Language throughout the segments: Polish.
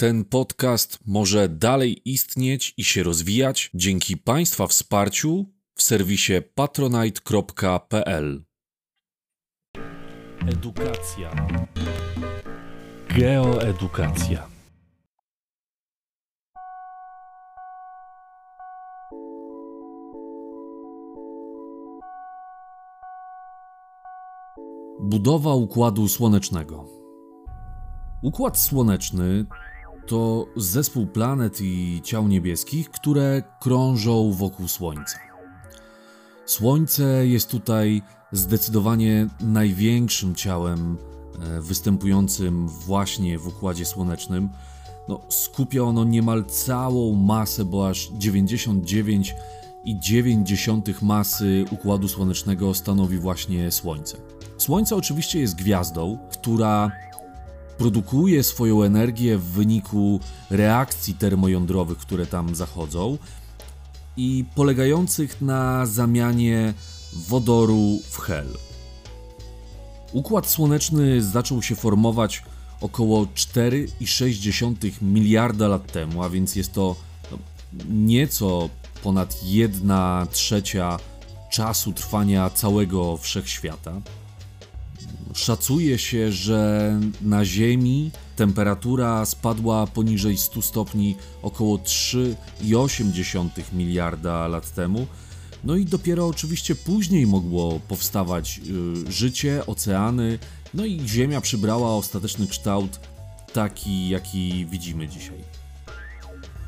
Ten podcast może dalej istnieć i się rozwijać dzięki Państwa wsparciu w serwisie patronite.pl. Edukacja. Geoedukacja. Budowa układu słonecznego. Układ słoneczny to zespół planet i ciał niebieskich, które krążą wokół Słońca. Słońce jest tutaj zdecydowanie największym ciałem e, występującym właśnie w układzie słonecznym. No, skupia ono niemal całą masę, bo aż 99,9 masy układu słonecznego stanowi właśnie Słońce. Słońce oczywiście jest gwiazdą, która produkuje swoją energię w wyniku reakcji termojądrowych, które tam zachodzą i polegających na zamianie wodoru w hel. Układ słoneczny zaczął się formować około 4,6 miliarda lat temu, a więc jest to no, nieco ponad 1 trzecia czasu trwania całego wszechświata. Szacuje się, że na Ziemi temperatura spadła poniżej 100 stopni około 3,8 miliarda lat temu. No i dopiero oczywiście później mogło powstawać y, życie, oceany, no i Ziemia przybrała ostateczny kształt taki, jaki widzimy dzisiaj.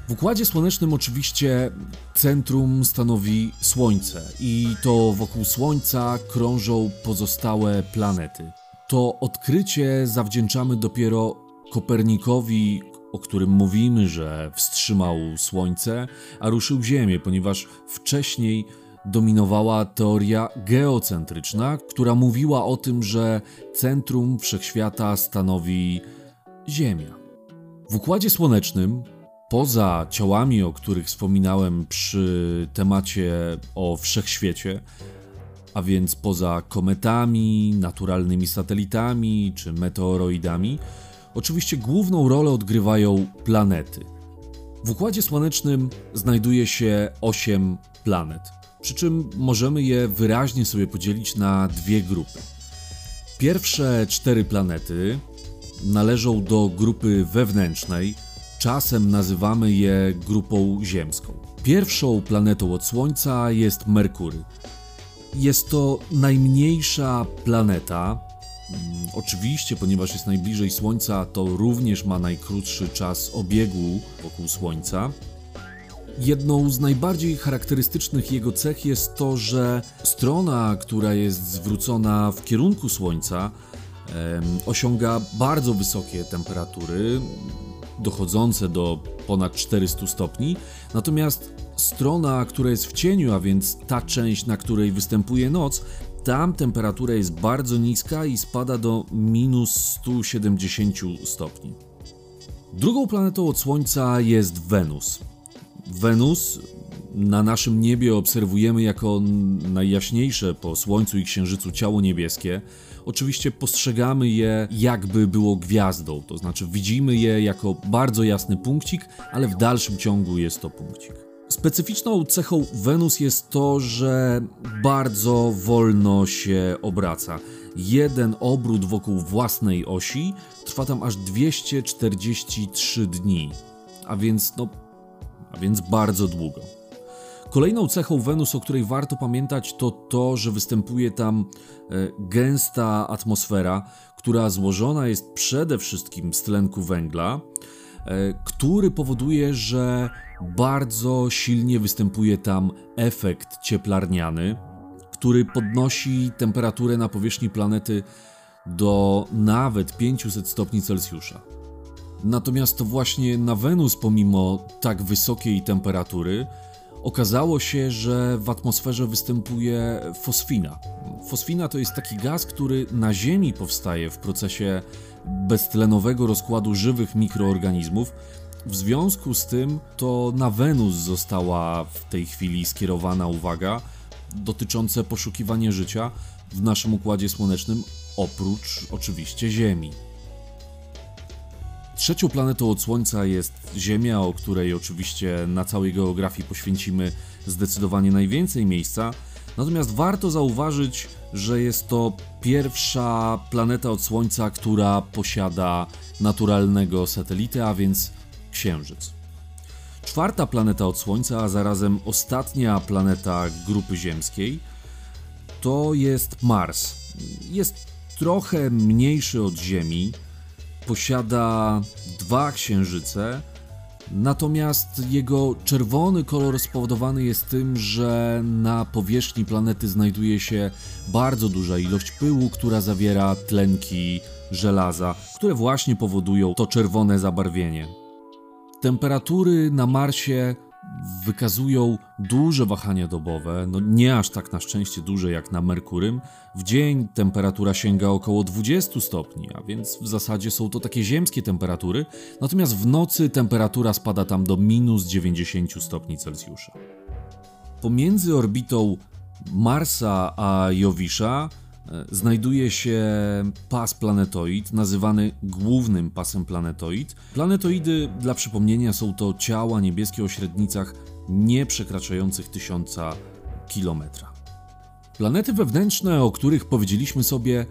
W układzie słonecznym oczywiście centrum stanowi Słońce i to wokół Słońca krążą pozostałe planety. To odkrycie zawdzięczamy dopiero Kopernikowi, o którym mówimy, że wstrzymał Słońce, a ruszył Ziemię, ponieważ wcześniej dominowała teoria geocentryczna, która mówiła o tym, że centrum wszechświata stanowi Ziemia. W układzie słonecznym poza ciałami, o których wspominałem przy temacie o wszechświecie, a więc poza kometami, naturalnymi satelitami czy meteoroidami, oczywiście główną rolę odgrywają planety. W Układzie Słonecznym znajduje się 8 planet, przy czym możemy je wyraźnie sobie podzielić na dwie grupy. Pierwsze cztery planety należą do grupy wewnętrznej, czasem nazywamy je grupą ziemską. Pierwszą planetą od Słońca jest Merkury. Jest to najmniejsza planeta. Mm, oczywiście, ponieważ jest najbliżej Słońca, to również ma najkrótszy czas obiegu wokół Słońca. Jedną z najbardziej charakterystycznych jego cech jest to, że strona, która jest zwrócona w kierunku Słońca, osiąga bardzo wysokie temperatury, dochodzące do ponad 400 stopni, natomiast strona, która jest w cieniu, a więc ta część, na której występuje noc, tam temperatura jest bardzo niska i spada do minus 170 stopni. Drugą planetą od Słońca jest Wenus. Wenus na naszym niebie obserwujemy jako najjaśniejsze po Słońcu i Księżycu ciało niebieskie. Oczywiście postrzegamy je jakby było gwiazdą, to znaczy widzimy je jako bardzo jasny punkcik, ale w dalszym ciągu jest to punkcik. Specyficzną cechą Wenus jest to, że bardzo wolno się obraca. Jeden obrót wokół własnej osi trwa tam aż 243 dni, a więc no, a więc bardzo długo. Kolejną cechą Wenus, o której warto pamiętać, to to, że występuje tam e, gęsta atmosfera, która złożona jest przede wszystkim z tlenku węgla, e, który powoduje, że bardzo silnie występuje tam efekt cieplarniany, który podnosi temperaturę na powierzchni planety do nawet 500 stopni Celsjusza. Natomiast to właśnie na Wenus, pomimo tak wysokiej temperatury, okazało się, że w atmosferze występuje fosfina. Fosfina to jest taki gaz, który na Ziemi powstaje w procesie beztlenowego rozkładu żywych mikroorganizmów. W związku z tym to na Wenus została w tej chwili skierowana uwaga dotyczące poszukiwania życia w naszym układzie słonecznym, oprócz oczywiście Ziemi. Trzecią planetą od Słońca jest Ziemia, o której oczywiście na całej geografii poświęcimy zdecydowanie najwięcej miejsca. Natomiast warto zauważyć, że jest to pierwsza planeta od Słońca, która posiada naturalnego satelitę, a więc Księżyc. Czwarta planeta od Słońca, a zarazem ostatnia planeta grupy ziemskiej, to jest Mars. Jest trochę mniejszy od Ziemi, posiada dwa księżyce, natomiast jego czerwony kolor spowodowany jest tym, że na powierzchni planety znajduje się bardzo duża ilość pyłu, która zawiera tlenki żelaza, które właśnie powodują to czerwone zabarwienie. Temperatury na Marsie wykazują duże wahania dobowe, no nie aż tak na szczęście duże jak na Merkurym. W dzień temperatura sięga około 20 stopni, a więc w zasadzie są to takie ziemskie temperatury, natomiast w nocy temperatura spada tam do minus 90 stopni Celsjusza. Pomiędzy orbitą Marsa a Jowisza znajduje się pas planetoid, nazywany głównym pasem planetoid. Planetoidy, dla przypomnienia, są to ciała niebieskie o średnicach nie przekraczających tysiąca kilometra. Planety wewnętrzne, o których powiedzieliśmy sobie,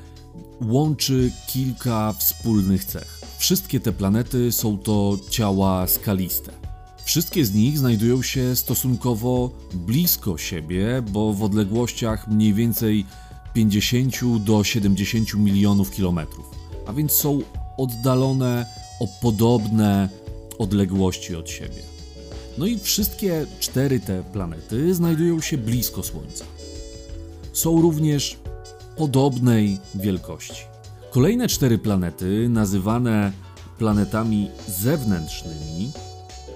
łączy kilka wspólnych cech. Wszystkie te planety są to ciała skaliste. Wszystkie z nich znajdują się stosunkowo blisko siebie, bo w odległościach mniej więcej 50 do 70 milionów kilometrów, a więc są oddalone o podobne odległości od siebie. No i wszystkie cztery te planety znajdują się blisko Słońca. Są również podobnej wielkości. Kolejne cztery planety, nazywane planetami zewnętrznymi,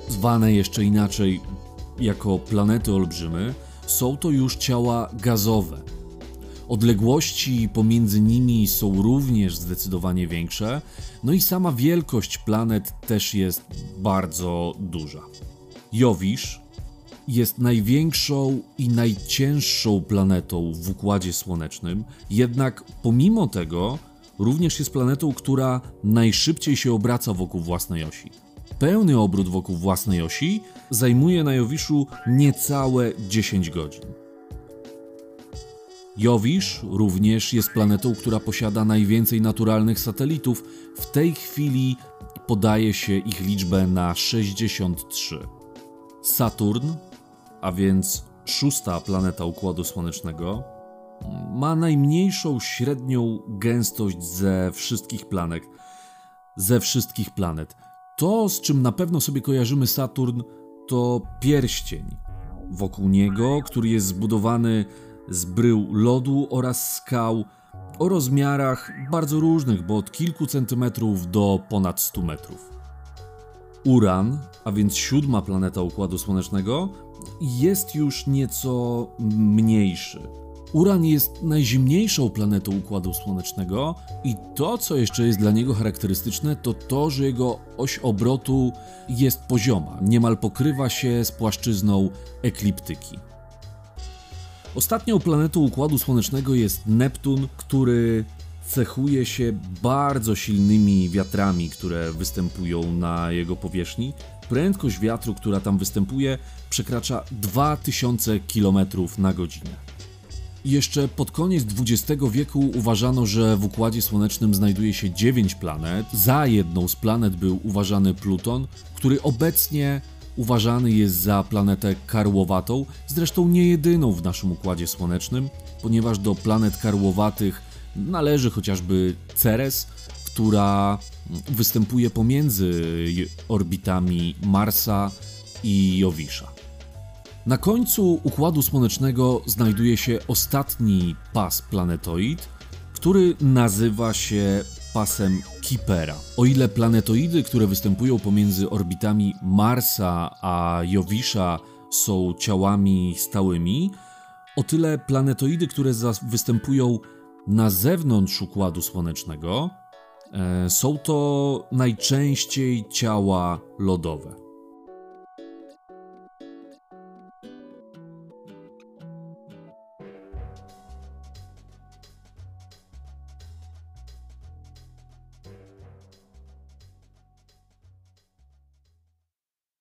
zwane jeszcze inaczej jako planety olbrzymy, są to już ciała gazowe, Odległości pomiędzy nimi są również zdecydowanie większe, no i sama wielkość planet też jest bardzo duża. Jowisz jest największą i najcięższą planetą w Układzie Słonecznym, jednak pomimo tego również jest planetą, która najszybciej się obraca wokół własnej osi. Pełny obrót wokół własnej osi zajmuje na Jowiszu niecałe 10 godzin. Jowisz również jest planetą, która posiada najwięcej naturalnych satelitów. W tej chwili podaje się ich liczbę na 63. Saturn, a więc szósta planeta Układu Słonecznego, ma najmniejszą średnią gęstość ze wszystkich planet. Ze wszystkich planet. To, z czym na pewno sobie kojarzymy Saturn, to pierścień wokół niego, który jest zbudowany z brył lodu oraz skał o rozmiarach bardzo różnych, bo od kilku centymetrów do ponad 100 metrów. Uran, a więc siódma planeta Układu Słonecznego, jest już nieco mniejszy. Uran jest najzimniejszą planetą Układu Słonecznego i to, co jeszcze jest dla niego charakterystyczne, to to, że jego oś obrotu jest pozioma, niemal pokrywa się z płaszczyzną ekliptyki. Ostatnią planetą Układu Słonecznego jest Neptun, który cechuje się bardzo silnymi wiatrami, które występują na jego powierzchni. Prędkość wiatru, która tam występuje, przekracza 2000 km na godzinę. Jeszcze pod koniec XX wieku uważano, że w Układzie Słonecznym znajduje się 9 planet. Za jedną z planet był uważany Pluton, który obecnie Uważany jest za planetę karłowatą, zresztą nie jedyną w naszym układzie słonecznym, ponieważ do planet karłowatych należy chociażby Ceres, która występuje pomiędzy orbitami Marsa i Jowisza. Na końcu układu słonecznego znajduje się ostatni pas planetoid, który nazywa się pasem Kipera. O ile planetoidy, które występują pomiędzy orbitami Marsa a Jowisza są ciałami stałymi, o tyle planetoidy, które występują na zewnątrz układu słonecznego, e, są to najczęściej ciała lodowe.